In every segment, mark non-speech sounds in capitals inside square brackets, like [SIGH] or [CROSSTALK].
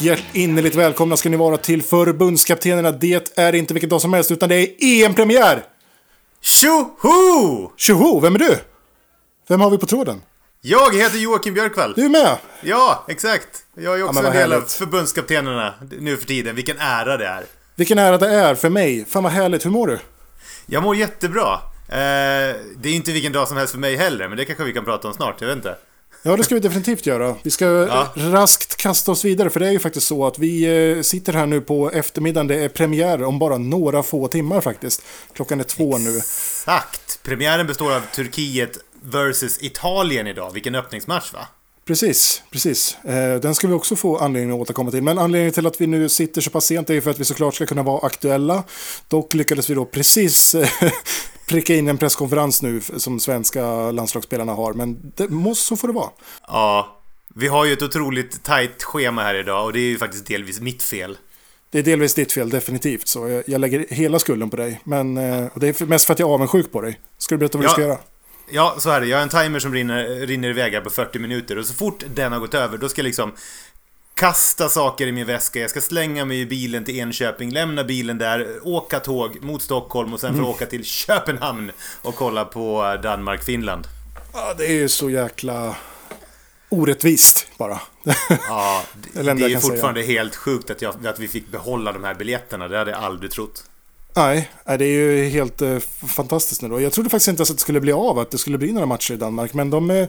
och hjärt innerligt välkomna ska ni vara till förbundskaptenerna. Det är inte vilken dag som helst utan det är EM-premiär! Tjoho! Tjoho, vem är du? Vem har vi på tråden? Jag heter Joakim Björkvall. Du är med! Ja, exakt. Jag är också vad en del av förbundskaptenerna nu för tiden. Vilken ära det är. Vilken ära det är för mig. Fan vad härligt, hur mår du? Jag mår jättebra. Eh, det är inte vilken dag som helst för mig heller, men det kanske vi kan prata om snart. Jag vet inte. Ja, det ska vi definitivt göra. Vi ska Ja. raskt kasta oss vidare, för det är ju faktiskt så att vi eh, sitter här nu på eftermiddagen. Det är premiär om bara några få timmar faktiskt. Klockan är två nu. Exakt. Premiären består av Turkiet versus Italien idag. Vilken öppningsmatch va? Precis, precis. Eh, den ska vi också få anledning att återkomma till. Men anledningen till att vi nu sitter så pass sent är ju för att vi såklart ska kunna vara aktuella. Dock lyckades vi då precis eh, [LAUGHS] pricka in en presskonferens nu som svenska landslagsspelarna har. Men det måste, så får det vara. Ja. Vi har ju ett otroligt tajt schema här idag och det är ju faktiskt delvis mitt fel. Det är delvis ditt fel, definitivt. Så jag, jag lägger hela skulden på dig. Men eh, det är mest för att jag är avundsjuk på dig. Ska du berätta vad Ja. du ska göra? Ja, så är det. Jag har en timer som rinner, rinner iväg här på 40 minuter och så fort den har gått över då ska jag liksom kasta saker i min väska. Jag ska slänga mig i bilen till Enköping, lämna bilen där, åka tåg mot Stockholm och sen Mm. för att åka till Köpenhamn och kolla på Danmark-Finland. Ja, det är ju så jäkla orättvist bara. Ja, [LAUGHS] Det är det, är kan säga. fortfarande helt sjukt att, jag, att vi fick behålla de här biljetterna. Det hade jag aldrig trott. Nej, nej, det är ju helt eh, fantastiskt nu då. Jag trodde faktiskt inte att det skulle bli av, att det skulle bli några matcher i Danmark. Men de är,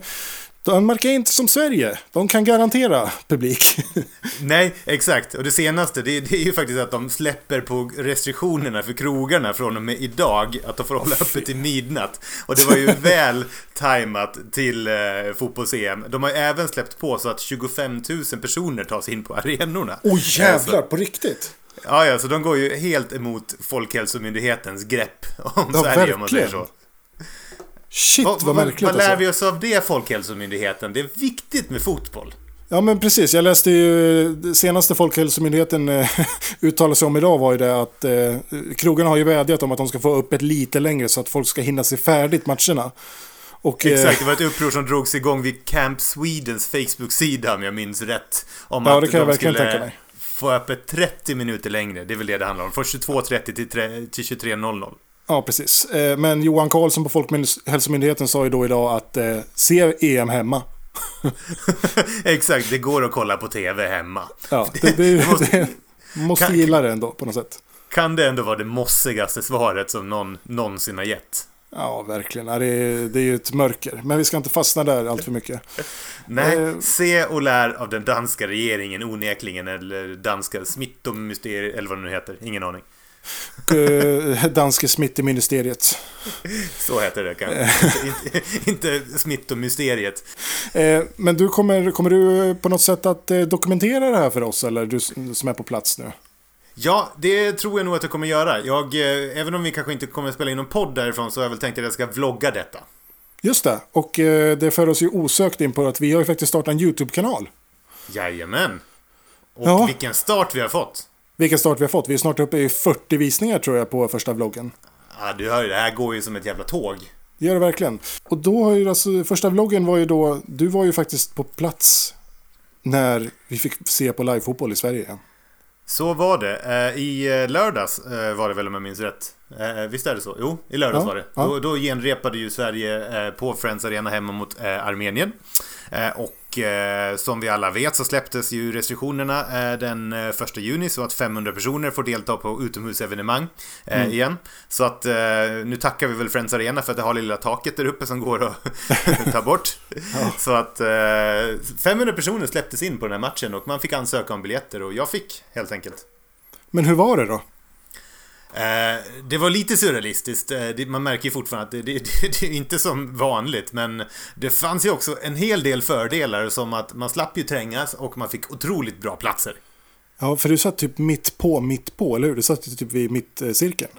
Danmark är inte som Sverige. De kan garantera publik. [LAUGHS] Nej, exakt. Och det senaste, det, det är ju faktiskt att de släpper på restriktionerna för krogarna från och med idag. Att de får hålla öppet till midnatt. Och det var ju [LAUGHS] väl tajmat till eh, fotbolls-EM. De har ju även släppt på så att 25 000 personer tas in på arenorna. Oj Eh, så- jävlar, på riktigt? Ja, ja, så de går ju helt emot Folkhälsomyndighetens grepp om Ja, Sverige om man säger verkligen. så. Shit Vad, vad märkligt vad lär alltså. vi oss av det, Folkhälsomyndigheten? Det är viktigt med fotboll. Ja men precis, jag läste ju senaste Folkhälsomyndigheten eh, [LAUGHS] uttalade sig om idag var ju det att eh, krogarna har ju vädjat om att de ska få öppet lite längre så att folk ska hinna se färdigt matcherna. Och, eh, Exakt, det var ett uppror som drogs igång vid Camp Swedens Facebook-sida om jag minns rätt. Om Ja, att det kan jag de verkligen skulle tänka mig. Få öppet 30 minuter längre. Det är väl det det handlar om. Från 22.30 till, till 23.00. Ja, precis. Eh, Men Johan Karlsson på Folkhälsomyndigheten sa ju då idag att eh, se EM hemma. [LAUGHS] Exakt, det går att kolla på TV hemma. Ja, det, det, [LAUGHS] Det måste- måste Kan- gilla det ändå på något sätt. Kan det ändå vara det mossigaste svaret som någon någonsin har gett? Ja, verkligen. Det, är, det är ju ett mörker. Men vi ska inte fastna där allt för mycket. [LAUGHS] Nej, Eh. se och lär av den danska regeringen onekligen, eller danska smittomysteriet, eller vad det nu heter. Ingen aning. Eh, [LAUGHS] Danske smitteministeriet. [LAUGHS] Så heter det kanske. inte, inte, inte smittomysteriet. Eh, Men du kommer, kommer du på något sätt att eh, dokumentera det här för oss? Eller du som är på plats nu? Ja, det tror jag nog att jag kommer göra. Jag, eh, även om vi kanske inte kommer spela in någon podd därifrån så har jag väl tänkt att jag ska vlogga detta. Just det. Och eh, det för oss ju osökt in på att vi har ju faktiskt startat en YouTube-kanal. Jajamän! Och Ja. vilken start vi har fått! Vilken start vi har fått. Vi är snart uppe i 40 visningar tror jag på första vloggen. Ja, du hör ju, det här går ju som ett jävla tåg. Det gör det verkligen. Och då har ju alltså, första vloggen var ju då, du var ju faktiskt på plats när vi fick se på livefotboll i Sverige. Så var det. Eh, I eh, lördags eh, var det väl om jag minns rätt. Visst är det så? Jo, i lördags Ja, var det. ja. Då, då genrepade ju Sverige på Friends Arena hemma mot Armenien. Eh, Och eh, som vi alla vet så släpptes ju restriktionerna eh, den eh, första juni så att 500 personer får delta på utomhusevenemang eh, Mm. igen. Så att eh, nu tackar vi väl Friends Arena för att det har lilla taket där uppe som går att [LAUGHS] ta bort. [LAUGHS] Så att eh, 500 personer släpptes in på den här matchen och man fick ansöka om biljetter och jag fick helt enkelt. Men hur var det då? Eh, det var lite surrealistiskt. Eh, det, man märker ju fortfarande att det, det, [LAUGHS] det, är inte som vanligt. Men det fanns ju också en hel del fördelar som att man slapp ju trängas och man fick otroligt bra platser. Ja, för du satt typ mitt på, mitt på, eller hur? Du satt typ vid mittcirkeln.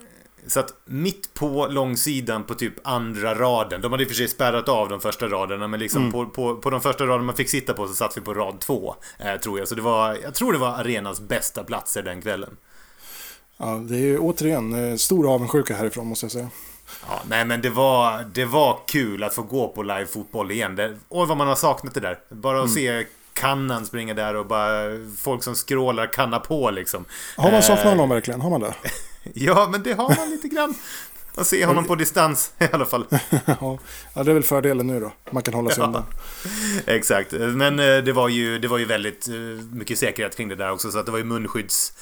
Så att mitt på långsidan på typ andra raden. De hade i och för sig spärrat av de första raderna. Men liksom mm. på, på, på de första raderna man fick sitta på så satt vi på rad två. Eh, tror jag. Så det var, jag tror det var arenans bästa platser den kvällen. Ja, det är återigen eh, stor avundsjuka härifrån måste jag säga. Ja, nej men det var, det var kul att få gå på live-fotboll igen. Det, oj vad man har saknat det där. Bara att mm. se kannan springa där och bara folk som skrålar kanna på liksom. Har man saknat honom eh, verkligen? Har man det? [LAUGHS] ja, men det har man lite grann. Man ser honom på distans [LAUGHS] i alla fall. ja, det är väl fördelen nu då. Man kan hålla sig ja, undan. [LAUGHS] Exakt, men eh, det var, ju, det var ju väldigt eh, mycket säkerhet kring det där också. Så att det var ju munskydds,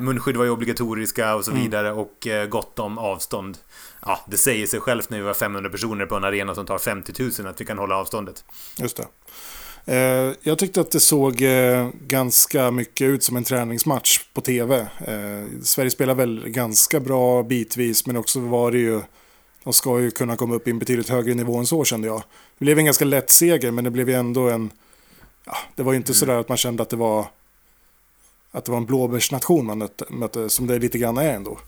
munskydd var ju obligatoriska och så mm. vidare. Och gott om avstånd. Ja, det säger sig självt när vi var 500 personer på en arena som tar 50 000 att vi kan hålla avståndet. Just det. Eh, jag tyckte att det såg eh, ganska mycket ut som en träningsmatch på tv. Eh, Sverige spelar väl ganska bra bitvis men också var det ju de ska ju kunna komma upp i en betydligt högre nivå än så kände jag. Det blev en ganska lätt seger men det blev ju ändå en... Ja, det var ju inte mm. sådär att man kände att det var att det var en blåbärsnation man mötte, mötte som det lite grann är ändå.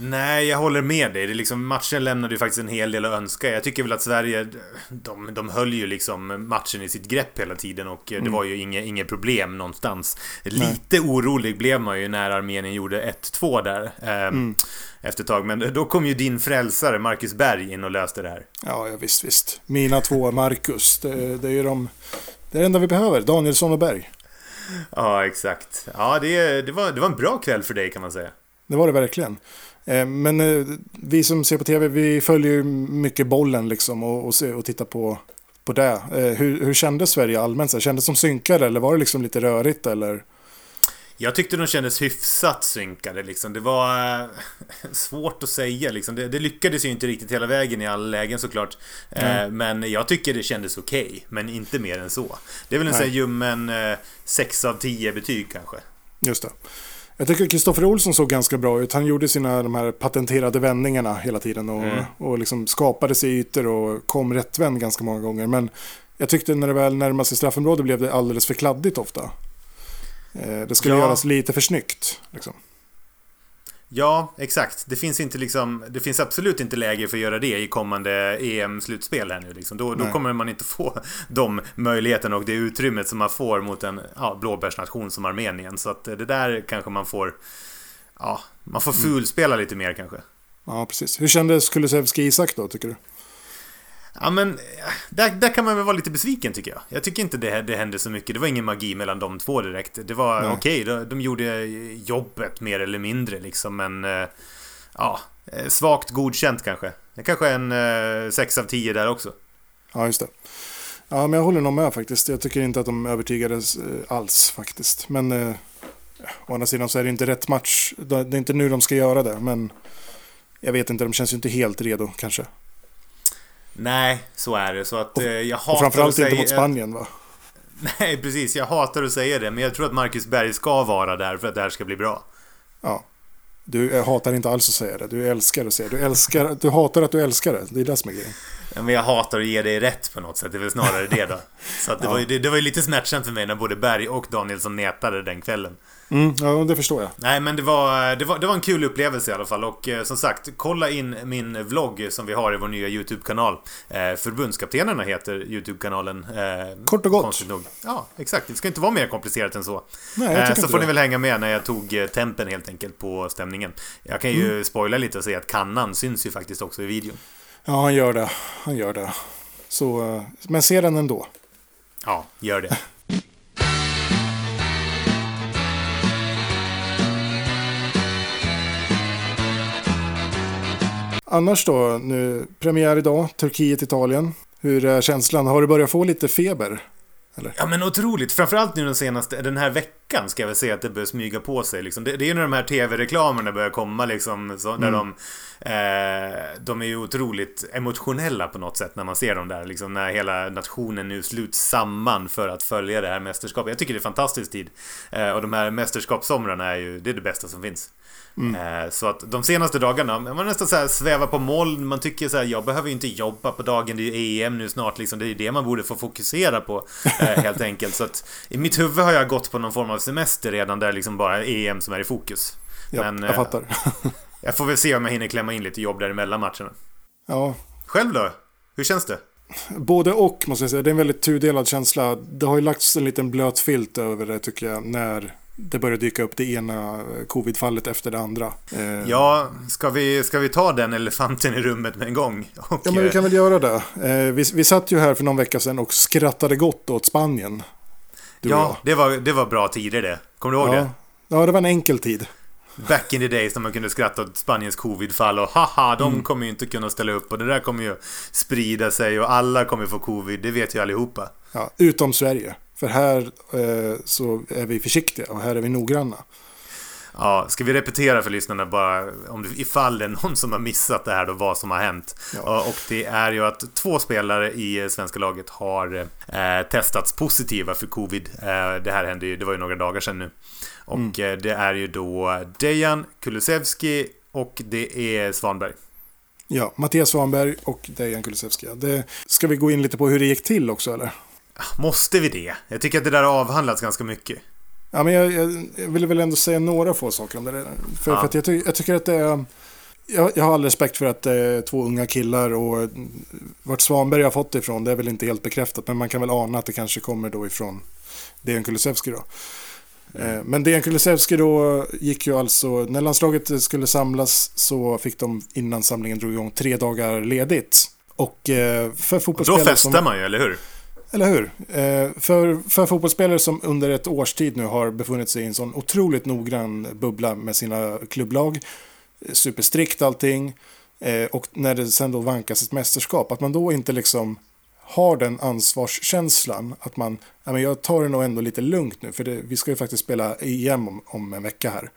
Nej, jag håller med dig. Det liksom, matchen lämnade ju faktiskt en hel del att önska. Jag tycker väl att Sverige, de, de höll ju liksom matchen i sitt grepp hela tiden och mm. det var ju inget, inget problem någonstans. Lite Nej. orolig blev man ju när Armenien gjorde 1-2 där. Eh, mm. Efter ett tag, men då kom ju din frälsare Marcus Berg in och löste det här. Ja, ja visst, visst. Mina två Marcus, det, det är ju de... Det är det enda vi behöver, Danielsson och Berg. Ja, exakt. Ja, det, det, var, det var en bra kväll för dig kan man säga. Det var det verkligen. Eh, men eh, vi som ser på tv, vi följer ju mycket bollen liksom och, och, och tittar på, på det. Eh, hur, hur kändes Sverige allmänt? Kändes som synkade eller var det liksom lite rörigt eller? Jag tyckte de kändes hyfsat synkade liksom. Det var [LAUGHS] svårt att säga liksom. Det, det, lyckades ju inte riktigt hela vägen i alla lägen såklart. Mm. Men jag tycker det kändes okej. Okay, men inte mer än så. Det är väl en sån ljummen äh, 6 av 10 betyg kanske. Just det. Jag tycker Kristoffer Olsson såg ganska bra ut. Han gjorde sina de här patenterade vändningarna hela tiden och, mm. och liksom skapade sig ytor och kom rättvänd ganska många gånger. Men jag tyckte när det väl närmade sig straffområdet blev det alldeles för kladdigt ofta. Eh, det skulle ja. göras lite för snyggt. Liksom. Ja, exakt. Det finns, inte liksom, det finns absolut inte läge för att göra det i kommande EM-slutspel här nu. Liksom. Då, då kommer man inte få [LAUGHS] de möjligheterna och det utrymmet som man får mot en ja, blåbärsnation som Armenien. Så att det där kanske man får... Ja, man får mm. fulspela lite mer kanske. Ja, precis. Hur kändes Kulusevski Isak då, tycker du? Ja men, där, där kan man väl vara lite besviken tycker jag. Jag tycker inte det, det hände så mycket. Det var ingen magi mellan de två direkt. Det var okej, okay, de, de gjorde jobbet mer eller mindre liksom, men... Eh, ja, eh, svagt godkänt kanske. Det kanske är en 6 eh, av 10 där också. Ja, just det. Ja, men jag håller nog med faktiskt. Jag tycker inte att de övertygades alls faktiskt. Men eh, å andra sidan så är det inte rätt match. Det är inte nu de ska göra det, men jag vet inte, de känns ju inte helt redo kanske. Nej, så är det. Så att, och, eh, jag hatar och framförallt säga, inte mot Spanien va? [LAUGHS] Nej, precis. Jag hatar att säga det, men jag tror att Marcus Berg ska vara där för att det här ska bli bra. Ja. Du hatar inte alls att säga det. Du älskar att säga det. Du, älskar, du hatar att du älskar det. Det är det som är grejen. Ja, men jag hatar att ge dig rätt på något sätt. Det är väl snarare det då. [LAUGHS] Så att det, ja. var det, det var ju lite smärtsamt för mig när både Berg och Danielsson nätade den kvällen. Mm, ja, det förstår jag. Nej, men det var, det, var, det var en kul upplevelse i alla fall. Och eh, som sagt, kolla in min vlogg som vi har i vår nya YouTube-kanal. Eh, Förbundskaptenerna heter YouTube-kanalen. Eh, Kort och gott. Ja, exakt. Det ska inte vara mer komplicerat än så. Nej, jag eh, så får det. ni väl hänga med när jag tog eh, tempen helt enkelt på stämningen. Jag kan ju mm. spoila lite och säga att kannan syns ju faktiskt också i videon. Ja, han gör det. Han gör det. Så, eh, men se den ändå. Ja, gör det. Annars då, nu, premiär idag, Turkiet-Italien. Hur är känslan? Har du börjat få lite feber? Eller? Ja men otroligt, framförallt nu den senaste, den här veckan ska jag väl säga att det börjar smyga på sig. Liksom. Det, det är ju när de här tv-reklamerna börjar komma liksom, så, där mm. de, eh, de är ju otroligt emotionella på något sätt när man ser dem där. Liksom, när hela nationen nu sluts samman för att följa det här mästerskapet. Jag tycker det är fantastisk tid. Eh, och de här mästerskapssomrarna är ju det, är det bästa som finns. Mm. Eh, så att de senaste dagarna, man nästan så här svävar på moln. Man tycker så här, jag behöver ju inte jobba på dagen. Det är ju EM nu snart liksom. Det är det man borde få fokusera på eh, [LAUGHS] helt enkelt. Så att i mitt huvud har jag gått på någon form av semester redan där liksom bara EM som är i fokus. Ja, Men, jag fattar. [LAUGHS] jag får väl se om jag hinner klämma in lite jobb däremellan matcherna. Ja. Själv då? Hur känns det? Både och måste jag säga. Det är en väldigt tudelad känsla. Det har ju lagts en liten blöt filt över det tycker jag. När det börjar dyka upp det ena covidfallet efter det andra. Eh, ja, ska vi, ska vi ta den elefanten i rummet med en gång? Och, ja, men vi kan väl göra det. Eh, vi, vi satt ju här för någon vecka sedan och skrattade gott åt Spanien. Ja, det var, det var bra tider det. Kommer du ihåg ja. det? Ja, det var en enkel tid. Back in the days när man kunde skratta åt Spaniens covidfall och haha, de mm. kommer ju inte kunna ställa upp och det där kommer ju sprida sig och alla kommer få covid, det vet ju allihopa. Ja, utom Sverige. För här eh, så är vi försiktiga och här är vi noggranna. Ja, ska vi repetera för lyssnarna bara om det, ifall det är någon som har missat det här då, vad som har hänt. Ja. Och det är ju att två spelare i svenska laget har eh, testats positiva för covid. Eh, det här hände ju, det var ju några dagar sedan nu. Och mm. eh, det är ju då Dejan Kulusevski och det är Svanberg. Ja, Mattias Svanberg och Dejan Kulusevski. Det, ska vi gå in lite på hur det gick till också eller? Måste vi det? Jag tycker att det där har avhandlats ganska mycket. Ja, men jag, jag, jag vill väl ändå säga några få saker om det. För, ja. för att jag, ty jag, tycker att det är... Jag, jag, har all respekt för att det är två unga killar och vart Svanberg har fått det ifrån det är väl inte helt bekräftat. Men man kan väl ana att det kanske kommer då ifrån Dejan Kulusevski då. Mm. Men Dejan Kulusevski då gick ju alltså, när landslaget skulle samlas så fick de innan samlingen drog igång tre dagar ledigt. Och eh, för fotbollsspelare Då festar man ju, eller hur? Eller hur? Eh, för, för fotbollsspelare som under ett års tid nu har befunnit sig i en sån otroligt noggrann bubbla med sina klubblag, eh, superstrikt allting, eh, och när det sen då vankas ett mästerskap, att man då inte liksom har den ansvarskänslan att man, ja men jag tar det nog ändå lite lugnt nu, för det, vi ska ju faktiskt spela EM om, om en vecka här.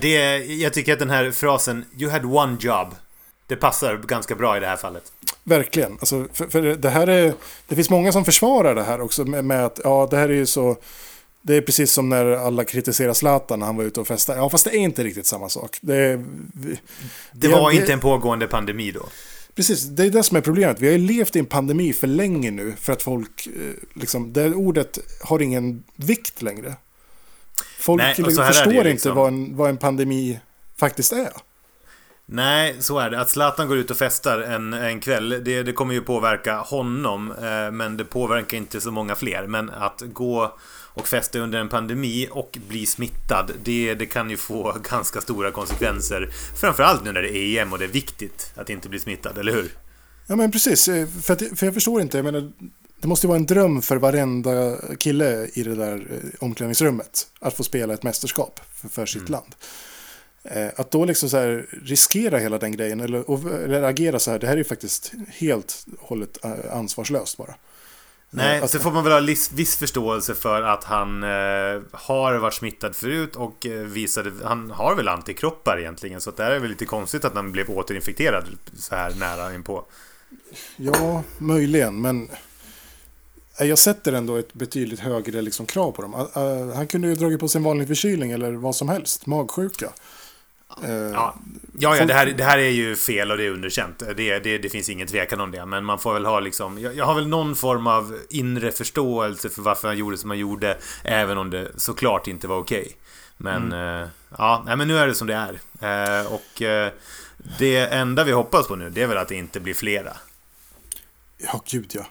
Det jag tycker att den här frasen “You had one job” det passar ganska bra i det här fallet. Verkligen. Alltså, för, för det, här är, det finns många som försvarar det här också med, med, att ja, det här är ju så... Det är precis som när alla kritiserar Zlatan när han var ute och festade. Ja, fast det är inte riktigt samma sak. Det, vi, det var inte en pågående pandemi då? Precis, det är det som är problemet. Vi har ju levt i en pandemi för länge nu för att folk, eh, liksom, det ordet har ingen vikt längre. Folk Nej, förstår liksom. inte vad en, vad en pandemi faktiskt är. Nej, så är det. Att Zlatan går ut och festar en, en kväll, det, det kommer ju påverka honom. Eh, men det påverkar inte så många fler. Men att gå och festa under en pandemi och bli smittad, det, det kan ju få [LAUGHS] ganska stora konsekvenser. Framförallt nu när det är EM och det är viktigt att inte bli smittad, eller hur? Ja, men precis. Eh, för, att, för jag förstår inte, jag menar, det måste vara en dröm för varenda kille i det där eh, omklädningsrummet att få spela ett mästerskap för, för sitt mm. land. Eh, att då liksom så riskera hela den grejen eller, eller agera så här, det här är ju faktiskt helt hållet eh, ansvarslöst bara. Nej, alltså, så får man väl ha viss förståelse för att han eh, har varit smittad förut och eh, visade, han har väl antikroppar egentligen. Så det är väl lite konstigt att han blev återinfekterad så här nära inpå. Ja, möjligen, men jag sätter ändå ett betydligt högre liksom, krav på dem. Han kunde ju dragit på sig en vanlig förkylning eller vad som helst, magsjuka. Uh, ja, ja, ja det, här, det här är ju fel och det är underkänt. Det, det, det finns ingen tvekan om det. Men man får väl ha liksom... Jag, jag, har väl någon form av inre förståelse för varför han gjorde som han gjorde. Även om det såklart inte var okej. Okay. Men mm. uh, ja, nej, men nu är det som det är. Uh, och det enda vi hoppas på nu, det är väl att det inte blir flera. Ja, gud ja.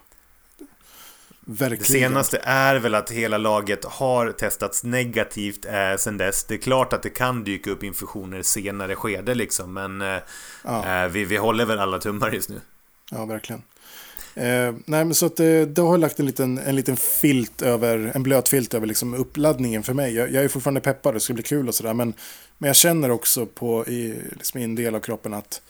Verkligen. Det senaste är väl att hela laget har testats negativt eh, sen dess. Det är klart att det kan dyka upp infektioner senare skede liksom, men eh, ja. eh, vi, vi håller väl alla tummar just nu. Ja, verkligen. Eh, nej, men så att det, det har lagt en liten, en liten filt över, en blöt filt över liksom uppladdningen för mig. Jag, jag är fortfarande peppad, det ska bli kul och sådär, men, men jag känner också på, i, liksom i en del av kroppen att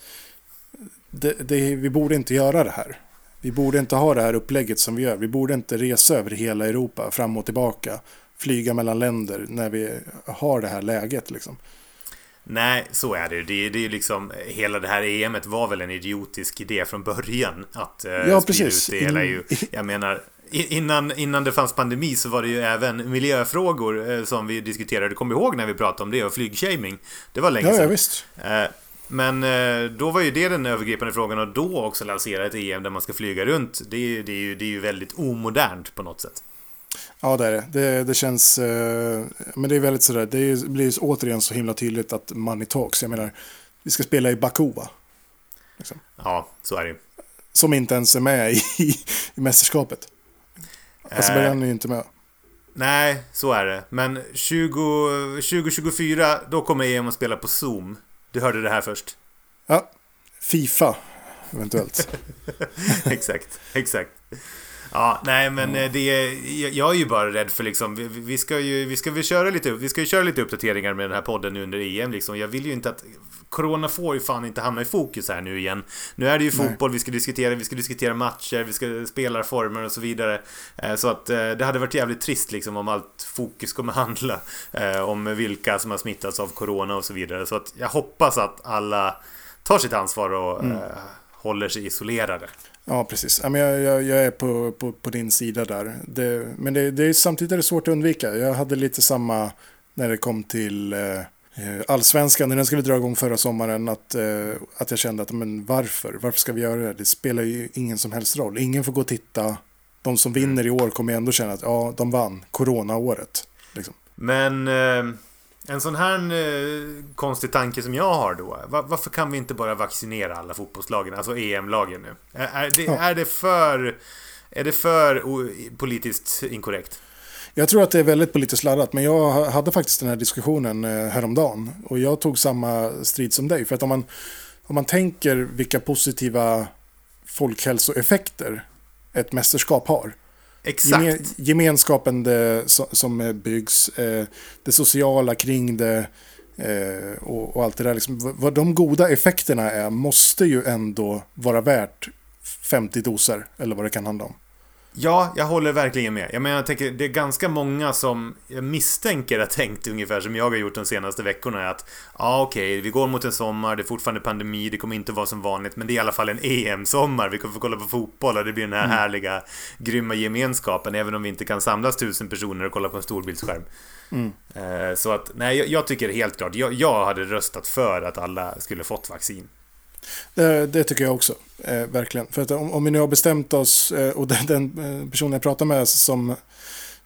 det, det, vi borde inte göra det här. Vi borde inte ha det här upplägget som vi gör. Vi borde inte resa över hela Europa fram och tillbaka flyga mellan länder när vi har det här läget. Liksom. Nej, så är det det, det är liksom Hela det här EMet var väl en idiotisk idé från början Att eh, ja, precis. ut det hela ju, Jag menar Innan, innan det fanns pandemi så var det ju även miljöfrågor eh, som vi diskuterade. Kom ihåg när vi pratade om det och flygshaming? Det var länge ja, sedan. Ja, visst. Eh, men eh, då var ju det den övergripande frågan och då också lansera ett EM där man ska flyga runt. Det är, det är, ju, det är ju väldigt omodernt på något sätt. Ja, det är det. Det, det känns... Eh, men det är väldigt sådär. Det blir återigen så himla tydligt att money talks. Jag menar, vi ska spela i Baku, va? Liksom. Ja, så är det Som inte ens är med i, [LAUGHS] i mästerskapet. Azerbajdzjan alltså, är ju inte med. Nej, så är det. Men 20, 2024, då kommer EM att spela på Zoom. Du hörde det här först. Ja, Fifa eventuellt. [LAUGHS] exakt, exakt. Ja, nej men mm. det är, jag är ju bara rädd för liksom, vi, vi, ska ju, vi ska väl köra lite, vi ska ju köra lite uppdateringar med den här podden nu under EM liksom. Jag vill ju inte att, Corona får ju fan inte hamna i fokus här nu igen. Nu är det ju fotboll nej. vi ska diskutera, vi ska diskutera matcher, vi ska spela former och så vidare. Eh, så att eh, det hade varit jävligt trist liksom om allt fokus kommer [LAUGHS] handla om vilka som har smittats av Corona och så vidare. Så att jag hoppas att alla tar sitt ansvar och mm. Håller sig isolerade. Ja, precis. jag, jag, jag är på, på, på, din sida där. Det, men det, det är, samtidigt är det svårt att undvika. Jag hade lite samma när det kom till eh, allsvenskan, när den skulle dra igång förra sommaren, att, eh, att jag kände att men varför? Varför ska vi göra det? Det spelar ju ingen som helst roll. Ingen får gå och titta. De som vinner i år kommer ändå känna att ja, de vann coronaåret. Liksom. Men... Eh en sån här eh, konstig tanke som jag har då. Var, varför kan vi inte bara vaccinera alla fotbollslagen, alltså EM-lagen nu? Är, är, det, ja. är det för... Är det för politiskt inkorrekt? Jag tror att det är väldigt politiskt laddat, men jag hade faktiskt den här diskussionen eh, häromdagen. Och jag tog samma strid som dig. För att om man, om man tänker vilka positiva folkhälsoeffekter ett mästerskap har. Exakt. Gemenskapen det, som eh, byggs, eh, det sociala kring det eh, och, och allt det där. Liksom, vad de goda effekterna är måste ju ändå vara värt 50 doser eller vad det kan handla om. Ja, jag håller verkligen med. Jag menar, jag tänker, det är ganska många som jag misstänker har tänkt ungefär som jag har gjort de senaste veckorna. Att ja, okej, okay, vi går mot en sommar, det är fortfarande pandemi, det kommer inte vara som vanligt, men det är i alla fall en EM-sommar. Vi kommer få kolla på fotboll och det blir den här mm. härliga, grymma gemenskapen, även om vi inte kan samlas tusen personer och kolla på en storbildsskärm. Mm. Eh, så att, nej, jag, jag tycker helt klart, jag, jag hade röstat för att alla skulle fått vaccin. Det, det, tycker jag också, eh, verkligen. För att om, om, vi nu har bestämt oss, eh, och [LAUGHS] den, den eh, personen jag pratade med som,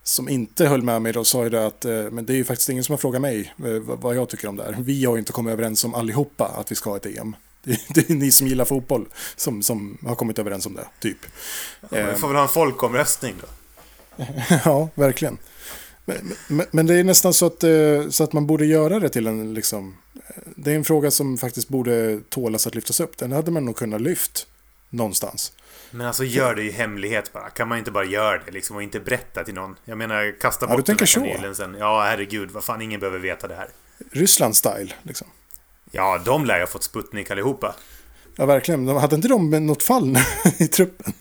som inte höll med mig då sa ju det att eh, men det är ju faktiskt ingen som har frågat mig eh, vad jag tycker om det här. Vi har ju inte kommit överens om allihopa att vi ska ha ett EM. [LAUGHS] Det, det är ni som gillar fotboll som, som har kommit överens om det, typ. Ja, vi får väl ha en folkomröstning då. [LAUGHS] ja, verkligen. Men, men, men, det är nästan så att, eh, så att man borde göra det till en liksom, det är en fråga som faktiskt borde tålas att lyftas upp. Den hade man nog kunnat lyft någonstans. Men alltså gör det i hemlighet bara. Kan man inte bara göra det liksom och inte berätta till någon? Jag menar, kasta bort ja, den här kanelen sen. Ja, herregud. Vad fan, ingen behöver veta det här. Ryssland-style, liksom. Ja, de lär ju ha fått Sputnik allihopa. Ja, verkligen. Hade inte de något fall [LAUGHS] i truppen?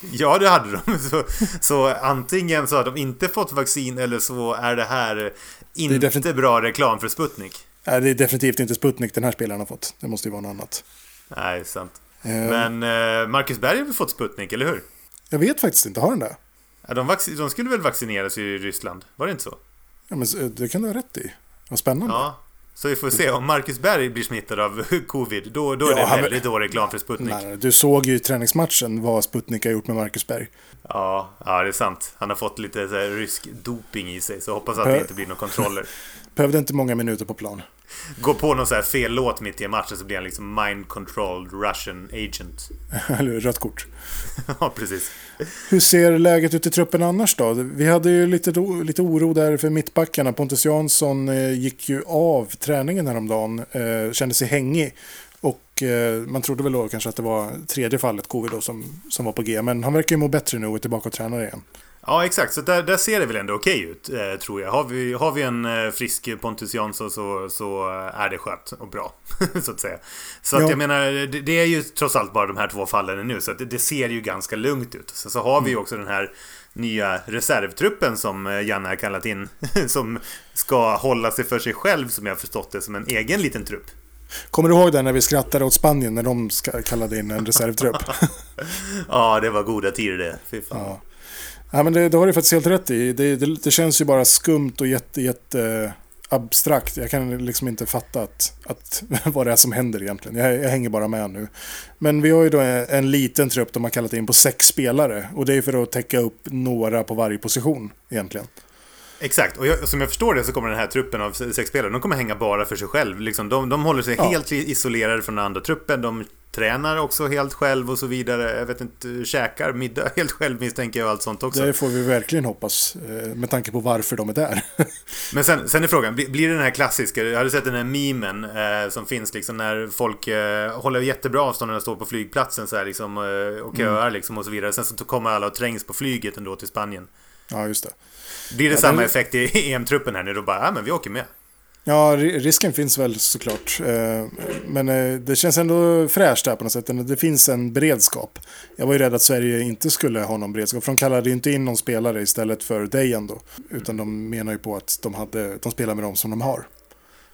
[LAUGHS] Ja, det hade de. [LAUGHS] Så, så antingen så har de inte fått vaccin eller så är det här inte det bra reklam för Sputnik. Nej, det är definitivt inte Sputnik den här spelaren har fått. Det måste ju vara något annat. Nej, sant. Uh, Men uh, Marcus Berg har väl fått Sputnik, eller hur? Jag vet faktiskt inte. Har den det? Ja, de, de skulle väl vaccineras i Ryssland? Var det inte så? Ja, men det kan du ha rätt i. Vad spännande. Ja, så vi får se om Marcus Berg blir smittad av [LAUGHS] covid. Då, då är ja, det väldigt dålig reklam för Sputnik. Nej, du såg ju i träningsmatchen vad Sputnik har gjort med Marcus Berg. Ja, ja, det är sant. Han har fått lite rysk doping i sig. Så hoppas att det inte blir några kontroller. [LAUGHS] Behövde inte många minuter på plan. [LAUGHS] Går på någon så här fel låt mitt i en match så blir han liksom mind controlled Russian agent. [LAUGHS] Eller rött kort. [LAUGHS] ja, precis. Hur ser läget ut i truppen annars då? Vi hade ju lite, lite oro där för mittbackarna. Pontus Jansson eh, gick ju av träningen häromdagen. Eh, kände sig hängig. Och eh, man trodde väl då kanske att det var tredje fallet covid då som, som var på G. Men han verkar ju må bättre nu och är tillbaka och tränar igen. Ja, exakt. Så där, där ser det väl ändå okej ut, eh, tror jag. Har vi, har vi en eh, frisk Pontus Jansson så, så är det skönt och bra, [LAUGHS] så att säga. Så att Ja. jag menar, det, det är ju trots allt bara de här två fallen nu, så att det, det ser ju ganska lugnt ut. Så, så har vi ju också den här nya reservtruppen som eh, Janne har kallat in, [LAUGHS] som ska hålla sig för sig själv, som jag har förstått det, som en egen liten trupp. Kommer du ihåg det när vi skrattade åt Spanien när de kallade in en reservtrupp? [LAUGHS] Ja, det var goda tider det. Fy fan. Ja. Ja, men det, det har du faktiskt helt rätt i. Det, det, det känns ju bara skumt och jätte, jätte eh, abstrakt. Jag kan liksom inte fatta att, att, [LAUGHS] vad det är som händer egentligen. Jag, jag hänger bara med nu. Men vi har ju då en, en liten trupp de har kallat in på sex spelare. Och det är för att täcka upp några på varje position egentligen. Exakt, och jag, som jag förstår det så kommer den här truppen av sex spelare, de kommer hänga bara för sig själv. Liksom, de, de håller sig Ja. helt isolerade från den andra truppen, de tränar också helt själv och så vidare. Jag vet inte, käkar middag [LAUGHS] helt själv misstänker jag och allt sånt också. Det får vi verkligen hoppas. eh, Med tanke på varför de är där. [LAUGHS] Men sen, sen är frågan, blir, det den här klassiska, jag hade sett den här memen eh, som finns liksom när folk eh, håller jättebra avstånd när de står på flygplatsen så här liksom eh, och köar liksom och så vidare. Sen så kommer alla och trängs på flyget ändå till Spanien. ja, just det. Blir det Ja, samma den- effekt i [LAUGHS] EM-truppen här nu då bara, ja men vi åker med. Ja, risken finns väl såklart. Eh, men eh, det känns ändå fräscht där på något sätt. Det finns en beredskap. Jag var ju rädd att Sverige inte skulle ha någon beredskap. För de kallade ju inte in någon spelare istället för Dejan då. Utan de menar ju på att de, hade, de spelar med dem som de har.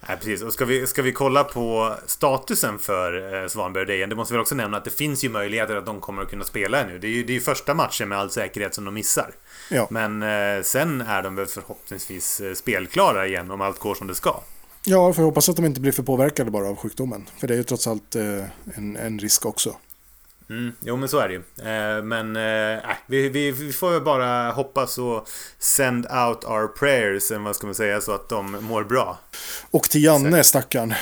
Nej, precis. Och ska vi, ska vi kolla på statusen för eh, Svanberg och Dejan. det måste vi också nämna att det finns ju möjligheter att de kommer att kunna spela nu. Det är ju, det är ju första matchen med all säkerhet som de missar. Ja, Men eh, sen är de väl förhoppningsvis eh, spelklara igen om allt går som det ska. ja för jag hoppas att de inte blir för påverkade bara av sjukdomen. För det är ju trots allt eh, en, en risk också. Mm, jo men så är det ju. Eh, men eh, nej, vi, vi, vi får väl bara hoppas och send out our prayers, eller vad ska man säga, så att de mår bra. Och till Janne, stackaren.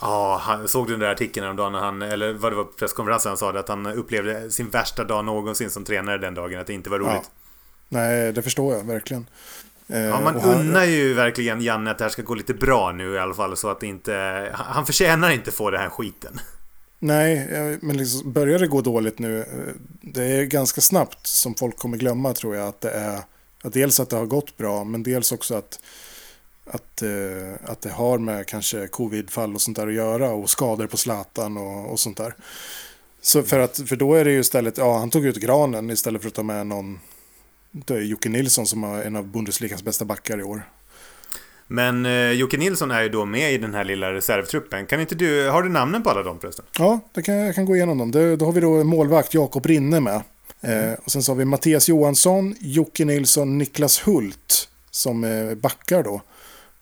Ja, han såg du den där artikeln häromdagen när han, eller vad det var presskonferensen, han sa det att han upplevde sin värsta dag någonsin som tränare den dagen, att det inte var roligt. Nej, det förstår jag verkligen. Eh, Ja, man han- unnar ju verkligen Janne att det här ska gå lite bra nu i alla fall så att inte... Han förtjänar inte få den här skiten. Nej, men liksom, börjar det gå dåligt nu, eh, det är ganska snabbt som folk kommer glömma tror jag att det är att dels att det har gått bra, men dels också att, att, eh, att det har med kanske covidfall och sånt där att göra och skador på Zlatan och, och sånt där. Så för, att, för då är det ju istället, ja han tog ut granen istället för att ta med någon, det är Jocke Nilsson som är en av Bundesligas bästa backar i år. Men eh, Jocke Nilsson är ju då med i den här lilla reservtruppen. Kan inte du... Har du namnen på alla dem förresten? Ja, det kan, jag kan gå igenom dem. Det, då har vi då målvakt Jakob Rinne med. Eh, och sen så har vi Mattias Johansson, Jocke Nilsson, Niklas Hult som eh, backar då.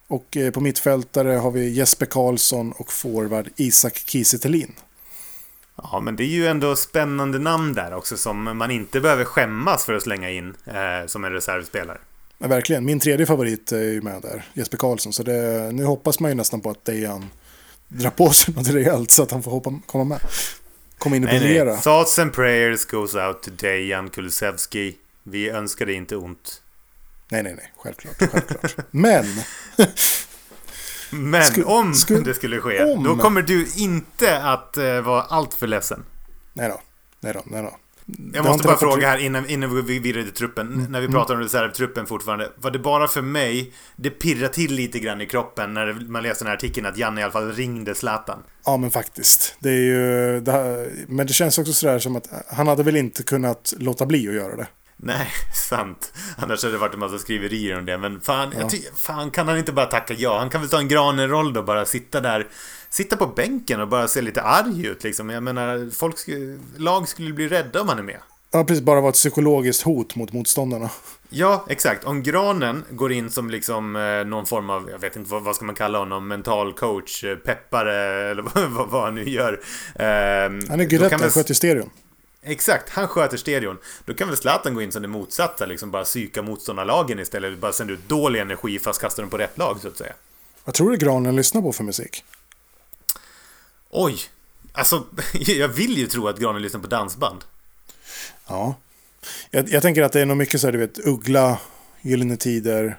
Och eh, på mittfältare har vi Jesper Karlsson och forward Isak Kiese. Ja, men det är ju ändå spännande namn där också som man inte behöver skämmas för att slänga in eh, som en reservspelare. Men verkligen, min tredje favorit är ju med där, Jesper Karlsson. Så det, nu hoppas man ju nästan på att Dejan drar på sig något rejält så att han får hoppa, komma med. Komma in och briljera. Thoughts and prayers goes out to Dejan Kulusevski. Vi önskar dig inte ont. Nej, nej, nej, självklart. självklart. Men, [LAUGHS] [LAUGHS] Men Sku- om sku- det skulle ske, om. då kommer du inte att eh, vara alltför ledsen. nej då, nej då, nej då. Jag Det måste bara fråga här innan, innan vi vidare till truppen. När vi pratar om reservtruppen fortfarande. Var det bara för mig det pirrar till lite grann i kroppen när man läste den här artikeln att Janne i alla fall ringde Zlatan? Ja, men faktiskt. Det är ju, det här, men det känns också sådär som att han hade väl inte kunnat låta bli att göra det. Nej, [LAUGHS] sant. Annars hade det varit en massa skriverier om det. Men fan, Ja. fan kan han inte bara tacka ja? Han kan väl ta en Granen-roll då, bara sitta där. Sitta på bänken och bara se lite arg ut liksom. Jag menar, folk skulle, lag skulle bli rädda om han är med. Ja, precis. Bara vara ett psykologiskt hot mot motståndarna. Ja, exakt. Om Granen går in som liksom eh, någon form av, jag vet inte vad, vad ska man kalla honom, mental coach, eh, peppare [LAUGHS] eller vad, vad, han nu gör. Ehm, Han är han väl- sköter stereon. Exakt, han sköter stereon. Då kan väl Zlatan gå in som det motsatta, liksom bara psyka motståndarlagen istället. Bara sända ut dålig energi fast kasta dem på rätt lag så att säga. Vad tror du Granen lyssnar på för musik? Oj! Alltså, [LAUGHS] jag vill ju tro att Granen lyssnar på dansband. Ja. Jag, jag tänker att det är nog mycket så här, du vet, Uggla, Gyllene Tider,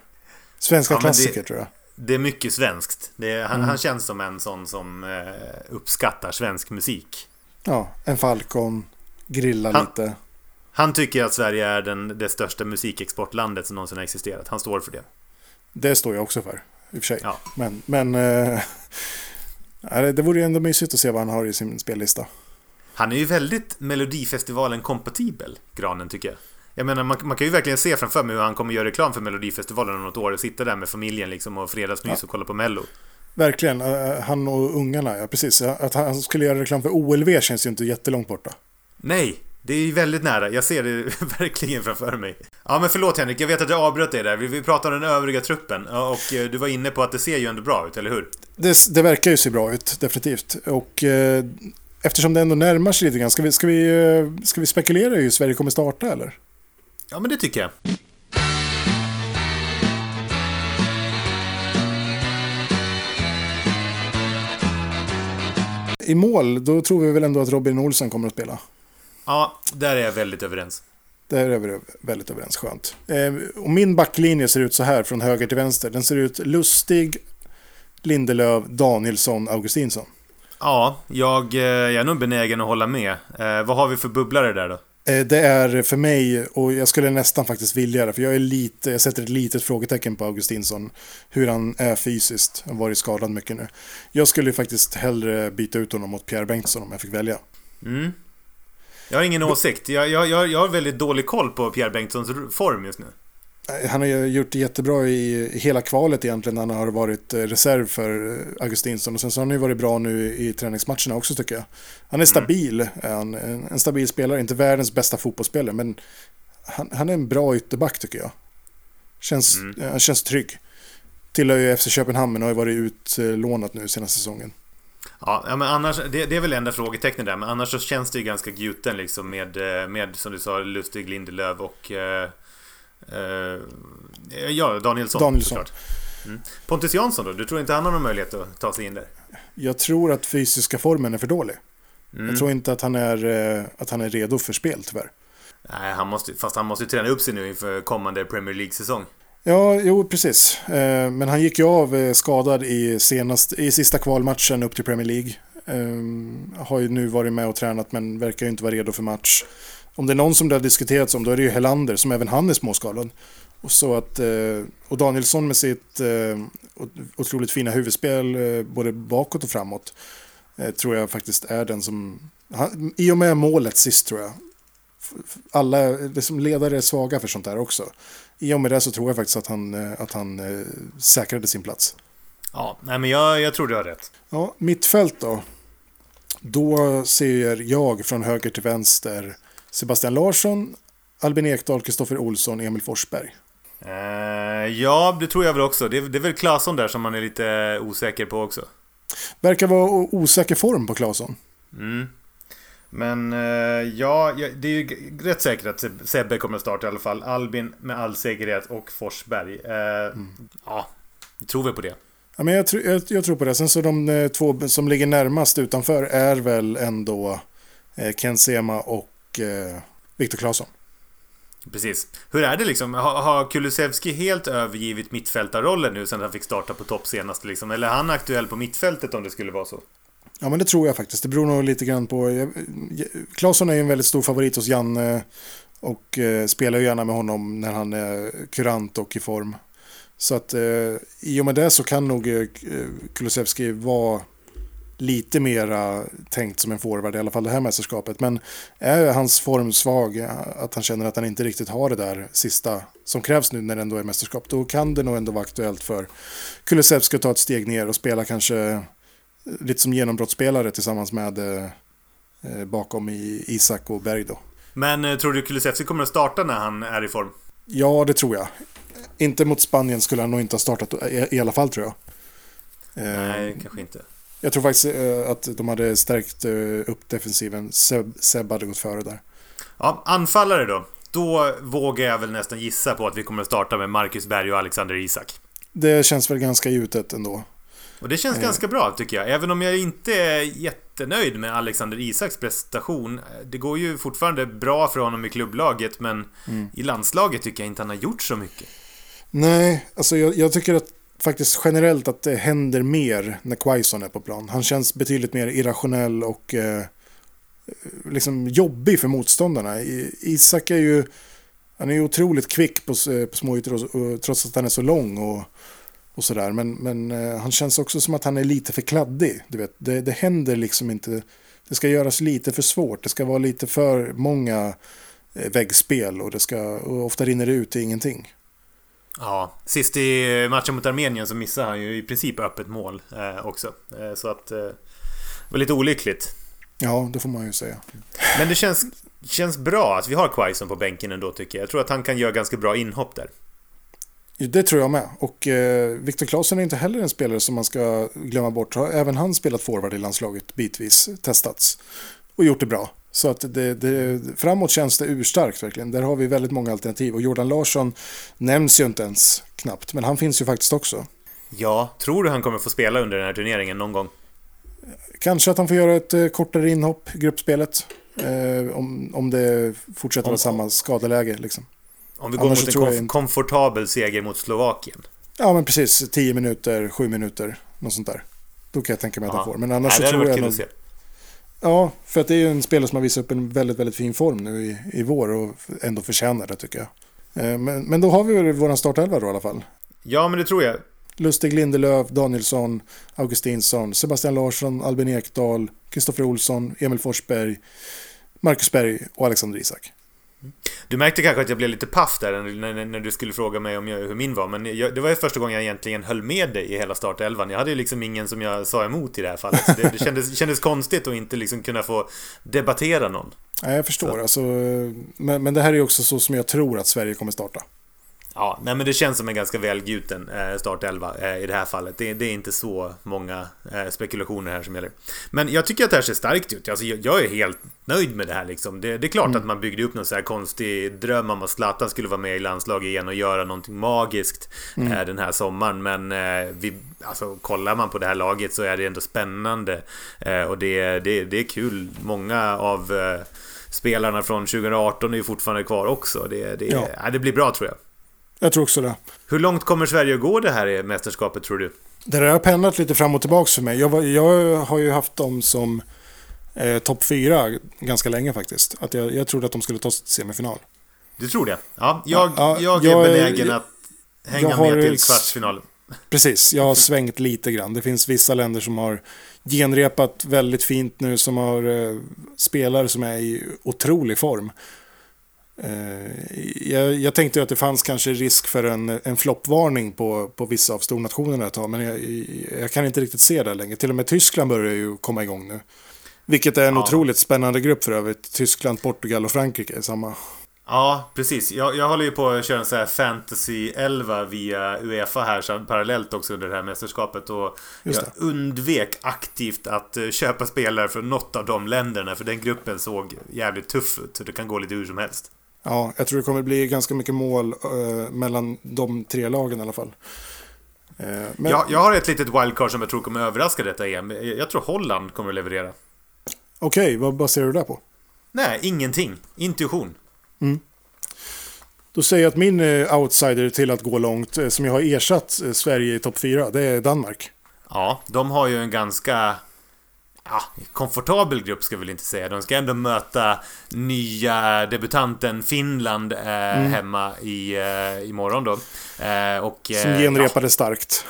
svenska Ja, men det- klassiker tror jag. Det är mycket svenskt. Är, han, han känns som en sån som eh, uppskattar svensk musik. Ja, en Falcon, grilla Han- lite. Han tycker att Sverige är den, det största musikexportlandet som någonsin har existerat. Han står för det. Det står jag också för, i och för sig. Ja. Men, men eh, det vore ju ändå mysigt att se vad han har i sin spellista. Han är ju väldigt Melodifestivalen-kompatibel, Granen, tycker jag. Jag menar, man, man kan ju verkligen se framför mig hur han kommer göra reklam för Melodifestivalen om något år och sitta där med familjen liksom och fredagsmys och kolla på Mello. Verkligen, eh, han och ungarna, ja precis. Att han skulle göra reklam för OLV känns ju inte jättelångt borta. Nej, det är ju väldigt nära. Jag ser det [LAUGHS] verkligen framför mig. Ja, men förlåt Henrik, jag vet att jag avbröt dig där. Vi, pratade om den övriga truppen och eh, du var inne på att det ser ju ändå bra ut, eller hur? Det, det verkar ju se bra ut, definitivt. Och eh, eftersom det ändå närmar sig lite grann, ska vi, ska vi, eh, ska vi spekulera i hur Sverige kommer starta eller? Ja, men det tycker jag. I mål, då tror vi väl ändå att Robin Olsen kommer att spela. Ja, där är jag väldigt överens. Där är vi väldigt överens, skönt. Eh, och min backlinje ser ut så här från höger till vänster. Den ser ut Lustig, Lindelöf, Danielsson, Augustinsson. Ja, jag, eh, jag är nog benägen att hålla med. Eh, vad har vi för bubblare där då? Eh, det är för mig, och jag skulle nästan faktiskt vilja det, för jag är lite, jag sätter ett litet frågetecken på Augustinsson. Hur han är fysiskt, han har varit skadad mycket nu. Jag skulle faktiskt hellre byta ut honom mot Pierre Bengtsson om jag fick välja. Mm. Jag har ingen åsikt. Jag, jag, jag, jag har väldigt dålig koll på Pierre Bengtssons form just nu. Eh, Han har ju gjort det jättebra i hela kvalet egentligen han har varit eh, reserv för eh, Augustinsson. Och sen så har han ju varit bra nu i träningsmatcherna också tycker jag. Han är stabil, är han, en en stabil spelare, inte världens bästa fotbollsspelare men han, han är en bra ytterback tycker jag. Känns, Mm. Han känns trygg. Tillhör ju FC Köpenhamn och har ju varit utlånat nu senaste säsongen. Ja, men annars, det, det är väl enda frågetecknet där, men annars så känns det ju ganska gjuten liksom med, eh, med som du sa, Lustig, Lindelöf och... Eh, eh, ja, Danielsson, Danielsson. såklart. Mm. Pontus Jansson då? Du tror inte han har någon möjlighet att ta sig in där? Jag tror att fysiska formen är för dålig. Mm. Jag tror inte att han är, eh, att han är redo för spel tyvärr. Nej, han måste, fast han måste ju träna upp sig nu inför kommande Premier League-säsong. Ja, jo precis. Eh, men han gick ju av eh, skadad i, senast, i sista kvalmatchen upp till Premier League. Eh, har ju nu varit med och tränat men verkar ju inte vara redo för match. Om det är någon som det har diskuterats om då är det ju Helander som även han är småskalad. Och, så att, och Danielsson med sitt otroligt fina huvudspel både bakåt och framåt tror jag faktiskt är den som... Han, I och med målet sist tror jag. Alla liksom ledare är svaga för sånt där också. I och med det så tror jag faktiskt att han, eh, att han eh, säkrade sin plats. Ja, nej men jag, jag tror du har rätt. Ja, mittfält då. Då ser jag från höger till vänster Sebastian Larsson, Albin Ekdal, Kristoffer Olsson, Emil Forsberg. Eh, ja, det tror jag väl också. Det, är- det är väl Claesson där som man är lite osäker på också. Verkar vara osäker form på Claesson. Mm. Men eh, ja, det är ju rätt säkert att Seb- Sebbe kommer att starta i alla fall. Albin med all säkerhet och Forsberg. Eh, Ja, tror vi på det. Ja, men jag, tr- jag, jag tror på det. Sen så de eh, två som ligger närmast utanför är väl ändå Ken Sema och eh, Viktor Claesson. Precis. Hur är det liksom? Har, har Kulusevski helt övergivit mittfältarrollen nu sen han fick starta på topp senast liksom? Eller är han aktuell på mittfältet om det skulle vara så? Ja, men det tror jag faktiskt. Det beror nog lite grann på... Eh, Claesson är ju en väldigt stor favorit hos Janne och eh, spelar ju gärna med honom när han är kurant och i form. Så att eh, i och med det så kan nog eh, eh Kulusevski vara lite mera tänkt som en forward i alla fall det här mästerskapet. Men är hans form svag, att han känner att han inte riktigt har det där sista som krävs nu när det ändå är mästerskap, då kan det nog ändå vara aktuellt för Kulusevski att ta ett steg ner och spela kanske lite som genombrottsspelare tillsammans med eh, eh, bakom i Isak och Berg då. Men eh, tror du Kulusevski kommer att starta när han är i form? Ja, det tror jag. Inte mot Spanien skulle han nog inte ha startat i, i alla fall tror jag. Eh, Nej, kanske inte. Jag tror faktiskt eh, att de hade stärkt eh, upp defensiven. Seb, Seb hade gått före där. Ja, anfallare då. Då vågar jag väl nästan gissa på att vi kommer att starta med Marcus Berg och Alexander Isak. Det känns väl ganska gjutet ändå. Och det känns ganska bra tycker jag. Även om jag inte är jättenöjd med Alexander Isaks prestation. Det går ju fortfarande bra för honom i klubblaget men i landslaget tycker jag inte han har gjort så mycket. Nej, alltså jag, jag tycker att faktiskt generellt att det händer mer när Quaison är på plan. Han känns betydligt mer irrationell och eh, eh, liksom jobbig för motståndarna. Isak är ju han är otroligt kvick på, på småytor trots att han är så lång och, och sådär. Men, men eh, han känns också som att han är lite för kladdig. Du vet, det, det händer liksom inte. Det ska göras lite för svårt. Det ska vara lite för många eh, väggspel och, det ska, och ofta rinner det ut till ingenting. Ja, sist i matchen mot Armenien så missade han ju i princip öppet mål eh, också. Eh, så att eh, det var lite olyckligt. Ja, det får man ju säga. Men det känns, känns bra att vi har Quaison på bänken ändå tycker jag. Jag tror att han kan göra ganska bra inhopp där. Det tror jag med. Och eh, Viktor Claesson är inte heller en spelare som man ska glömma bort. Har även han spelat forward i landslaget bitvis, testats och gjort det bra. Så att det, det, framåt känns det urstarkt verkligen. Där har vi väldigt många alternativ. Och Jordan Larsson nämns ju inte ens knappt, men han finns ju faktiskt också. Ja, tror du han kommer få spela under den här turneringen någon gång? Kanske att han får göra ett eh, kortare inhopp i gruppspelet. Eh, om, om det fortsätter med samma skadeläge. Liksom. Om vi går Annars mot en komf komfortabel seger mot Slovakien. Ja, men precis. 10 minuter, 7 minuter, något sånt där. Då kan jag tänka mig att han får. Men annars Nej, så tror jag nog... Ja, för att det är ju en spelare som har visat upp en väldigt, väldigt fin form nu i, i vår och ändå förtjänar det tycker jag. Eh, men, men då har vi väl vår startelva då i alla fall. Ja, men det tror jag. Lustig Lindelöf, Danielsson, Augustinsson, Sebastian Larsson, Albin Ekdal, Kristoffer Olsson, Emil Forsberg, Marcus Berg och Alexander Isak. Du märkte kanske att jag blev lite paff där när, när du skulle fråga mig om jag, hur min var, men jag, det var ju första gången jag egentligen höll med dig i hela startelvan. Jag hade ju liksom ingen som jag sa emot i det här fallet. det, det kändes, kändes konstigt att inte liksom kunna få debattera någon. Ja, jag förstår, alltså, men, men det här är ju också så som jag tror att Sverige kommer starta. Ja, nej men det känns som en ganska välgjuten eh, startelva eh, i det här fallet. Det, är inte så många eh, spekulationer här som gäller. Men jag tycker att det här ser starkt ut. Alltså, jag, är helt nöjd med det här liksom. Det, det är klart mm. att man byggde upp någon så här konstig dröm om att Zlatan skulle vara med i landslaget igen och göra någonting magiskt mm. den här sommaren. Men vi, alltså, kollar man på det här laget så är det ändå spännande. Och det, det, det är kul. Många av spelarna från 2018 är ju fortfarande kvar också. Det, det, ja. det blir bra tror jag. Jag tror också det. Hur långt kommer Sverige att gå det här mästerskapet tror du? Det där har pendlat lite fram och tillbaka för mig. Jag, jag har ju haft dem som eh, topp fyra ganska länge faktiskt. Att jag, jag trodde att de skulle ta sig till semifinal. Du tror det? Ja, jag, ja, jag, jag är benägen att hänga med till kvartsfinalen. Precis, jag har svängt lite grann. Det finns vissa länder som har genrepat väldigt fint nu, som har eh, spelare som är i otrolig form. Eh, jag, jag, tänkte att det fanns kanske risk för en, en floppvarning på, på vissa av stornationerna ett tag, men jag, jag, kan inte riktigt se det längre. Till och med Tyskland börjar ju komma igång nu. Vilket är en ja. otroligt spännande grupp för övrigt. Tyskland, Portugal och Frankrike är samma. Ja, precis. Jag, jag håller ju på att köra en sån här Fantasy 11 via Uefa här så parallellt också under det här mästerskapet. Och jag undvek aktivt att eh, köpa spelare från något av de länderna för den gruppen såg jävligt tuff ut. Så det kan gå lite hur som helst. Ja, jag tror det kommer bli ganska mycket mål uh, mellan de tre lagen i alla fall. Uh, men... jag, jag har ett litet wildcard som jag tror kommer överraska detta EM. Jag tror Holland kommer att leverera. Okej, okay, vad baserar du det på? Nej, ingenting. Intuition. Mm. Då säger jag att min uh, outsider till att gå långt, som jag har ersatt Sverige i topp 4, det är Danmark. Ja, de har ju en ganska ja, komfortabel grupp ska vi väl inte säga. De ska ändå möta nya debutanten Finland eh, mm. hemma i, eh, imorgon då. Eh, och, Som eh, genrepade ja. starkt.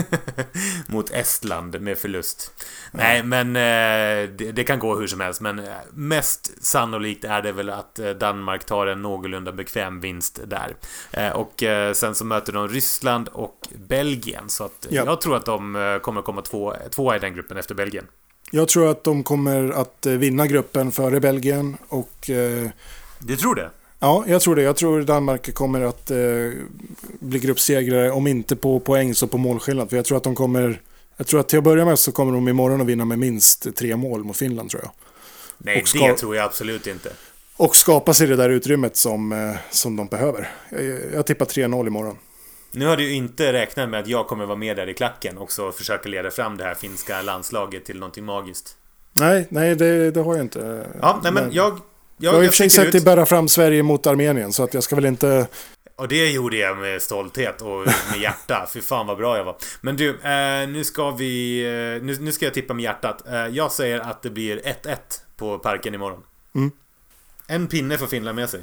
[LAUGHS] mot Estland med förlust. Mm. Nej, men eh, det, det, kan gå hur som helst. Men eh, mest sannolikt är det väl att eh, Danmark tar en någorlunda bekväm vinst där. Eh, och eh, sen så möter de Ryssland och Belgien. Så att ja. jag tror att de kommer komma två, tvåa i den gruppen efter Belgien. Jag tror att de kommer att eh, vinna gruppen före Belgien och... Eh, du tror det? Ja, jag tror det. Jag tror Danmark kommer att eh, bli gruppsegrare, om inte på poäng så på målskillnad. För jag tror att de kommer... Jag tror att till att börja med så kommer de imorgon att vinna med minst tre mål mot Finland tror jag. Nej, ska... det tror jag absolut inte. Och skapa sig det där utrymmet som, eh, som de behöver. Jag, jag tippar 3-0 imorgon. Nu har du ju inte räknat med att jag kommer vara med där i klacken och så försöka leda fram det här finska landslaget till någonting magiskt. Nej, nej det, det har jag inte. Ja, nej men jag... Jag, jag har i och för sig sett dig bära fram Sverige mot Armenien så att jag ska väl inte... Och det gjorde jag med stolthet och med hjärta. Fy fan vad bra jag var. Men du, eh, nu ska vi... Eh, nu, nu ska jag tippa med hjärtat. Eh, jag säger att det blir 1-1 på Parken imorgon. Mm. En pinne får Finland med sig.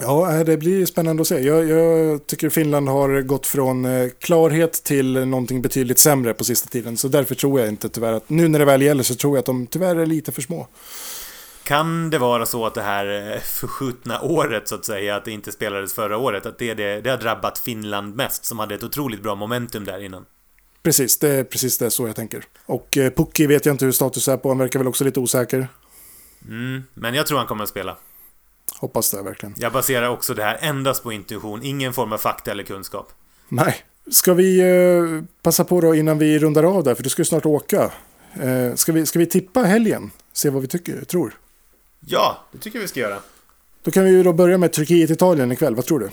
Ja, det blir spännande att se. Jag, jag, tycker Finland har gått från eh, klarhet till någonting betydligt sämre på sista tiden. Så därför tror jag inte tyvärr att, nu när det väl gäller så tror jag att de tyvärr är lite för små. Kan det vara så att det här eh, förskjutna året så att säga, att det inte spelades förra året, att det, det, det har drabbat Finland mest som hade ett otroligt bra momentum där innan? Precis, det är precis det så jag tänker. Och eh, Pucki vet jag inte hur status är på, han verkar väl också lite osäker. Mm, men jag tror han kommer att spela. Hoppas det verkligen. Jag baserar också det här endast på intuition, ingen form av fakta eller kunskap. Nej. Ska vi eh, passa på då innan vi rundar av där, för du ska ju snart åka. Eh, ska, vi, ska vi tippa helgen? Se vad vi tycker, tror. Ja, det tycker jag vi ska göra. Då kan vi ju då börja med Turkiet-Italien ikväll, vad tror du?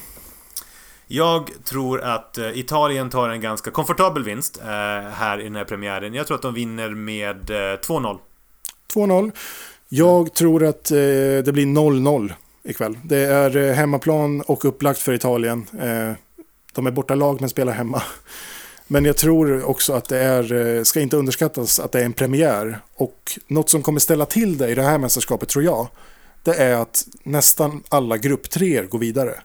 Jag tror att eh, Italien tar en ganska komfortabel vinst eh, här i den här premiären. Jag tror att de vinner med eh, 2-0. 2-0. Jag tror att eh, det blir 0-0 ikväll. Det är eh, hemmaplan och upplagt för Italien. Eh, de är borta lag men spelar hemma. [LAUGHS] Men jag tror också att det är, eh, ska inte underskattas att det är en premiär. Och något som kommer ställa till det i det här mästerskapet tror jag, det är att nästan alla grupptreor går vidare.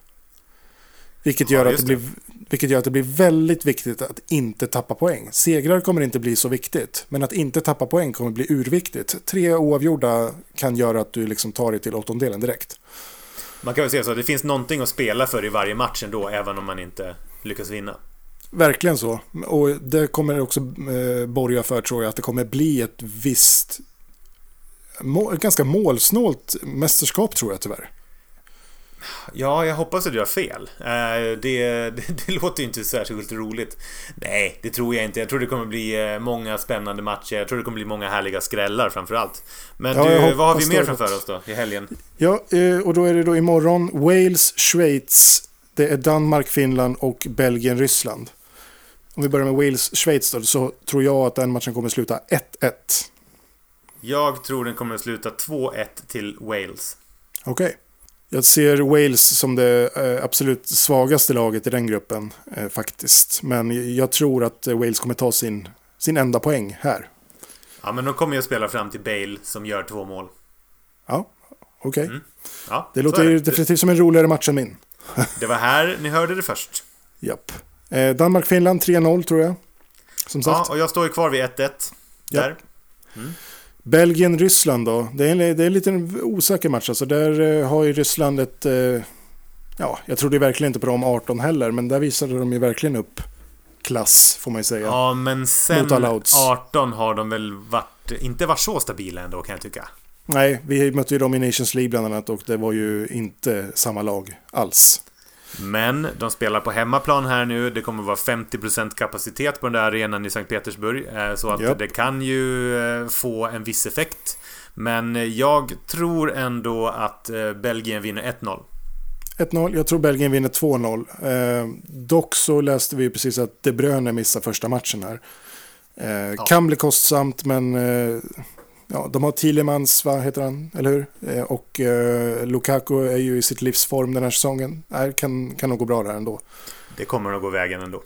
Vilket gör, Ja, att det det. blir, vilket gör att det blir väldigt viktigt att inte tappa poäng. Segrar kommer inte bli så viktigt, men att inte tappa poäng kommer bli urviktigt. Tre oavgjorda kan göra att du liksom tar dig till åttondelen direkt. Man kan väl säga så att det finns någonting att spela för i varje match ändå, även om man inte lyckas vinna. Verkligen så. Och det kommer också eh, borga för tror jag att det kommer bli ett visst må, ganska målsnålt mästerskap tror jag tyvärr. Ja, jag hoppas att du har fel. Eh, Det, [LAUGHS] det, det låter ju inte särskilt roligt. Nej, det tror jag inte. Jag tror det kommer bli eh, många spännande matcher. Jag tror det kommer bli många härliga skrällar framförallt. Men Ja, du, vad har vi mer framför oss då i helgen? Ja, eh, och då är det då imorgon Wales, Schweiz, det är Danmark, Finland och Belgien, Ryssland. Om vi börjar med Wales, Schweiz då, så tror jag att den matchen kommer sluta 1-1. Jag tror den kommer att sluta 2-1 till Wales. Okej. Jag ser Wales som det eh, absolut svagaste laget i den gruppen eh, faktiskt. Men jag tror att Wales kommer ta sin, sin enda poäng här. Ja, men de kommer ju att spela fram till Bale som gör två mål. Ja, okej. Mm. Ja, Det låter ju definitivt som en roligare match än min. Det var här ni hörde det först. Japp. Eh, Danmark-Finland 3-0 tror jag. Som Ja, sagt. och jag står ju kvar vid 1-1. Ja. Där. Belgien-Ryssland då. Det är, en, det är en liten osäker match. Alltså där eh, har ju Ryssland ett... Eh, ja, jag trodde verkligen inte på dem 18 heller. Men där visade de ju verkligen upp klass, får man ju säga. Ja, men sen Mot alla odds. 18 har de väl varit, inte varit så stabila ändå kan jag tycka. Nej, vi mötte ju dem i Nations League bland annat och det var ju inte samma lag alls. Men de spelar på hemmaplan här nu. Det kommer vara 50% kapacitet på den där arenan i Sankt Petersburg. eh, Så att Japp. det kan ju eh, få en viss effekt. Men jag tror ändå att eh, Belgien vinner 1-0. 1-0, jag tror Belgien vinner 2-0. Eh, dock så läste vi precis att De Bruyne missar första matchen här. Eh, Kan bli kostsamt men eh, ja, de har Thielemans, vad heter han, eller hur? Eh, och eh, Lukaku är ju i sitt livsform den här säsongen. Nej, kan, kan nog gå bra där ändå. Det kommer nog gå vägen ändå.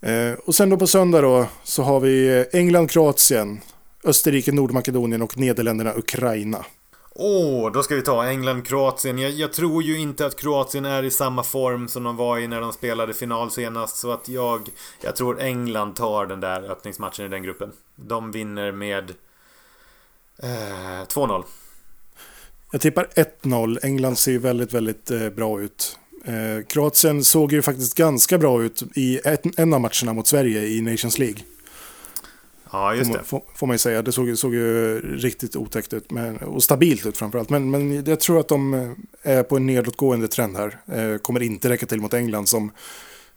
Eh, och sen då på söndag då så har vi eh, England, Kroatien, Österrike, Nordmakedonien och Nederländerna, Ukraina. Åh, då ska vi ta England-Kroatien. Jag, jag tror ju inte att Kroatien är i samma form som de var i när de spelade final senast. Så att jag, jag tror England tar den där öppningsmatchen i den gruppen. De vinner med eh, 2-0. Jag tippar 1-0. England ser ju väldigt, väldigt eh, bra ut. Eh, Kroatien såg ju faktiskt ganska bra ut i ett, en av matcherna mot Sverige i Nations League. Ja, just det. får, får man ju säga. Det såg, såg ju riktigt otäckt ut men, och stabilt ut framförallt. Men, men jag tror att de eh, är på en nedåtgående trend här. Eh, kommer inte räcka till mot England som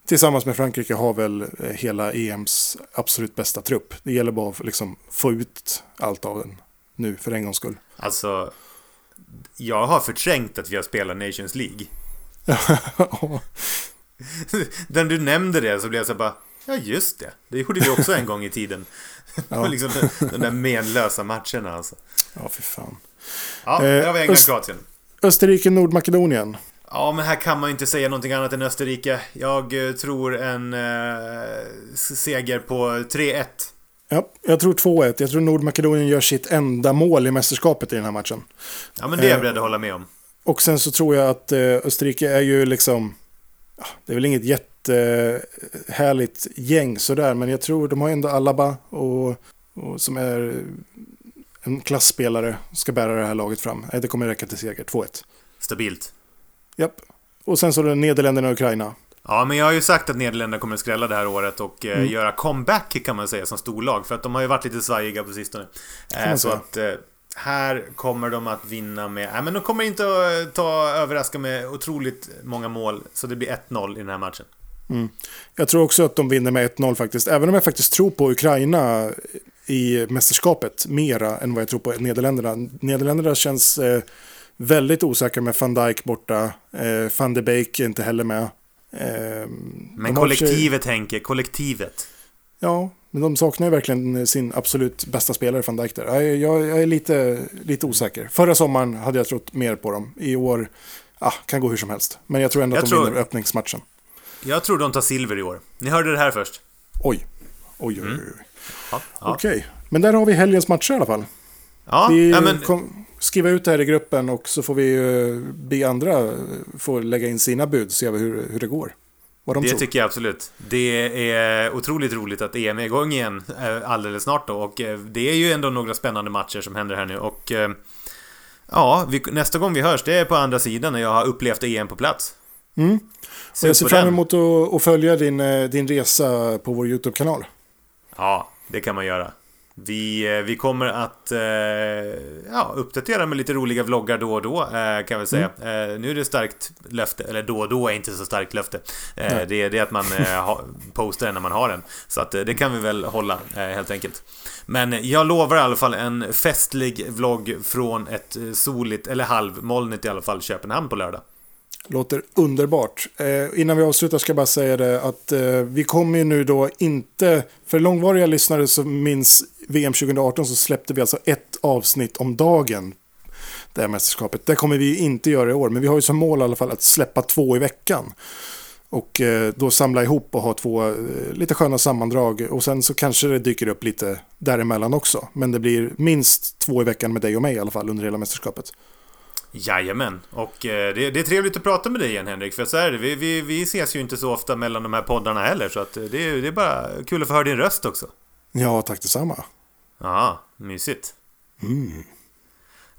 tillsammans med Frankrike har väl eh, hela EMs absolut bästa trupp. Det gäller bara att liksom få ut allt av den nu för en gångs skull. Alltså, jag har förträngt att vi har spelat Nations League. [LAUGHS] Den du nämnde det så blev jag så bara Ja just det, det gjorde vi också en gång i tiden. [LAUGHS] Ja. [LAUGHS] liksom de, där menlösa matcherna alltså. ja, fy fan. Ja, Eh, där var Öst- England-Kroatien. Österrike, Nordmakedonien. Ja, men här kan man ju inte säga någonting annat än Österrike. Jag eh, tror en eh, seger på 3-1. Ja, jag tror 2-1. Jag tror Nordmakedonien gör sitt enda mål i mästerskapet i den här matchen. Ja, men det är jag Eh, beredd att hålla med om. Och sen så tror jag att eh, Österrike är ju liksom... Det är väl inget jättehärligt gäng sådär, men jag tror de har ändå Alaba och, och som är en klassspelare ska bära det här laget fram. Det kommer räcka till seger. 2-1. Stabilt. Japp. Och sen så är det Nederländerna och Ukraina. Ja, men jag har ju sagt att Nederländerna kommer att skrälla det här året och eh, Mm. göra comeback kan man säga som storlag. För att de har ju varit lite svajiga på sistone. Eh, så att eh, här kommer de att vinna med... Nej, men de kommer inte att eh, ta överraska med otroligt många mål. Så det blir 1-0 i den här matchen. Jag tror också att de vinner med 1-0 faktiskt. Även om jag faktiskt tror på Ukraina i mästerskapet mera än vad jag tror på Nederländerna. Nederländerna känns eh, väldigt osäkra med van Dijk borta. Eh, van de Beek är inte heller med. Eh, Men sig- kollektivet Henke, kollektivet. Ja, men de saknar ju verkligen sin absolut bästa spelare, van Dijk där. Jag, jag, jag är lite, lite osäker. Förra sommaren hade jag trott mer på dem. I år ah, kan gå hur som helst. Men jag tror ändå att Jag de tror- vinner öppningsmatchen. Jag tror de tar silver i år. Ni hörde det här först. Oj. Oj, oj, oj. oj. Ja, ja. Okej, men där har vi helgens matcher i alla fall. ja Vi ja, men, kom, skriva ut det här i gruppen och så får vi be andra eh, få lägga in sina bud, se hur, hur det går. De det tror. tycker jag absolut. Det är otroligt roligt att EM är igång igen eh, alldeles snart då. Och eh, det är ju ändå några spännande matcher som händer här nu. Och ja, vi, nästa gång vi hörs, det är på andra sidan när jag har upplevt EM på plats. Mm. Och Se jag ser fram emot att, att följa din, din resa på vår YouTube-kanal. Ja, det kan man göra. Vi, eh, vi kommer att eh, ja, uppdatera med lite roliga vloggar då och då, eh, kan vi säga. Eh, nu är det starkt löfte, eller då och då är inte så starkt löfte. Eh, Nej. det är det att man eh, [LAUGHS] ha, postar den när man har den. Så att det kan vi väl hålla, helt enkelt. Men jag lovar i alla fall en festlig vlogg från ett soligt, eller halvmolnigt i alla fall, Köpenhamn på lördag. Låter underbart. Eh, innan vi avslutar ska jag bara säga det att eh, vi kommer ju nu då inte, för långvariga lyssnare som minns VM 2018 så släppte vi alltså ett avsnitt om dagen. Det här mästerskapet. Det kommer vi inte göra i år, men vi har ju som mål i alla fall att släppa två i veckan. Och eh, då samla ihop och ha två eh, lite sköna sammandrag. Och sen så kanske det dyker upp lite däremellan också. Men det blir minst två i veckan med dig och mig i alla fall under hela mästerskapet. Jajamän, och eh, det, det är trevligt att prata med dig igen Henrik, för så är det. Vi, vi, vi ses ju inte så ofta mellan de här poddarna heller, så att det, är- det är bara kul att få höra din röst också. Ja, tack detsamma. Ja, mysigt. Mm.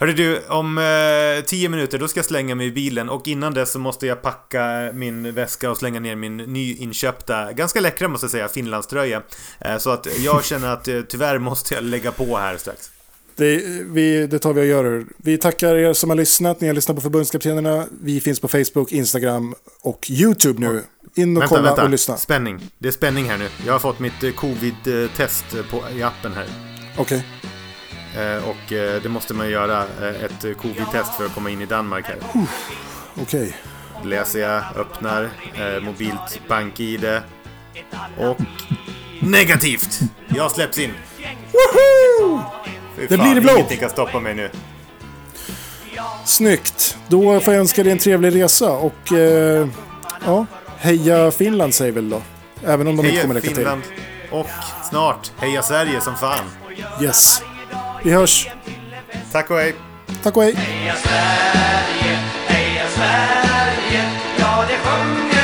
Hörru du, om eh, tio minuter då ska jag slänga mig i bilen och innan dess så måste jag packa min väska och slänga ner min nyinköpta, ganska läckra måste jag säga, Finlandströja. Eh, så att jag känner att eh, tyvärr måste jag lägga på här strax. Det, vi, det tar vi och gör. Vi tackar er som har lyssnat. Ni har lyssnat på förbundskaptenerna. Vi finns på Facebook, Instagram och YouTube nu. In och Vänta, kolla vänta. och lyssna. Spänning. Det är spänning här nu. Jag har fått mitt eh, covid-test på, i appen här. Okej. Eh, och eh, det måste man göra eh, ett covid-test för att komma in i Danmark här. Okej. Läser jag, öppnar, mobilt bank-id och negativt! Jag släpps in. Woho! Fy Det fan, blir det blå. Ingenting kan stoppa mig nu. Snyggt. Då får jag önska dig en trevlig resa. Och eh, ja, heja Finland säger väl då. Även om de inte kommer Heja räcka Finland. Och snart, heja Sverige som fan. Yes. Vi hörs. Tack och hej. Tack och hej. Heja Sverige, heja Sverige, ja det sjunger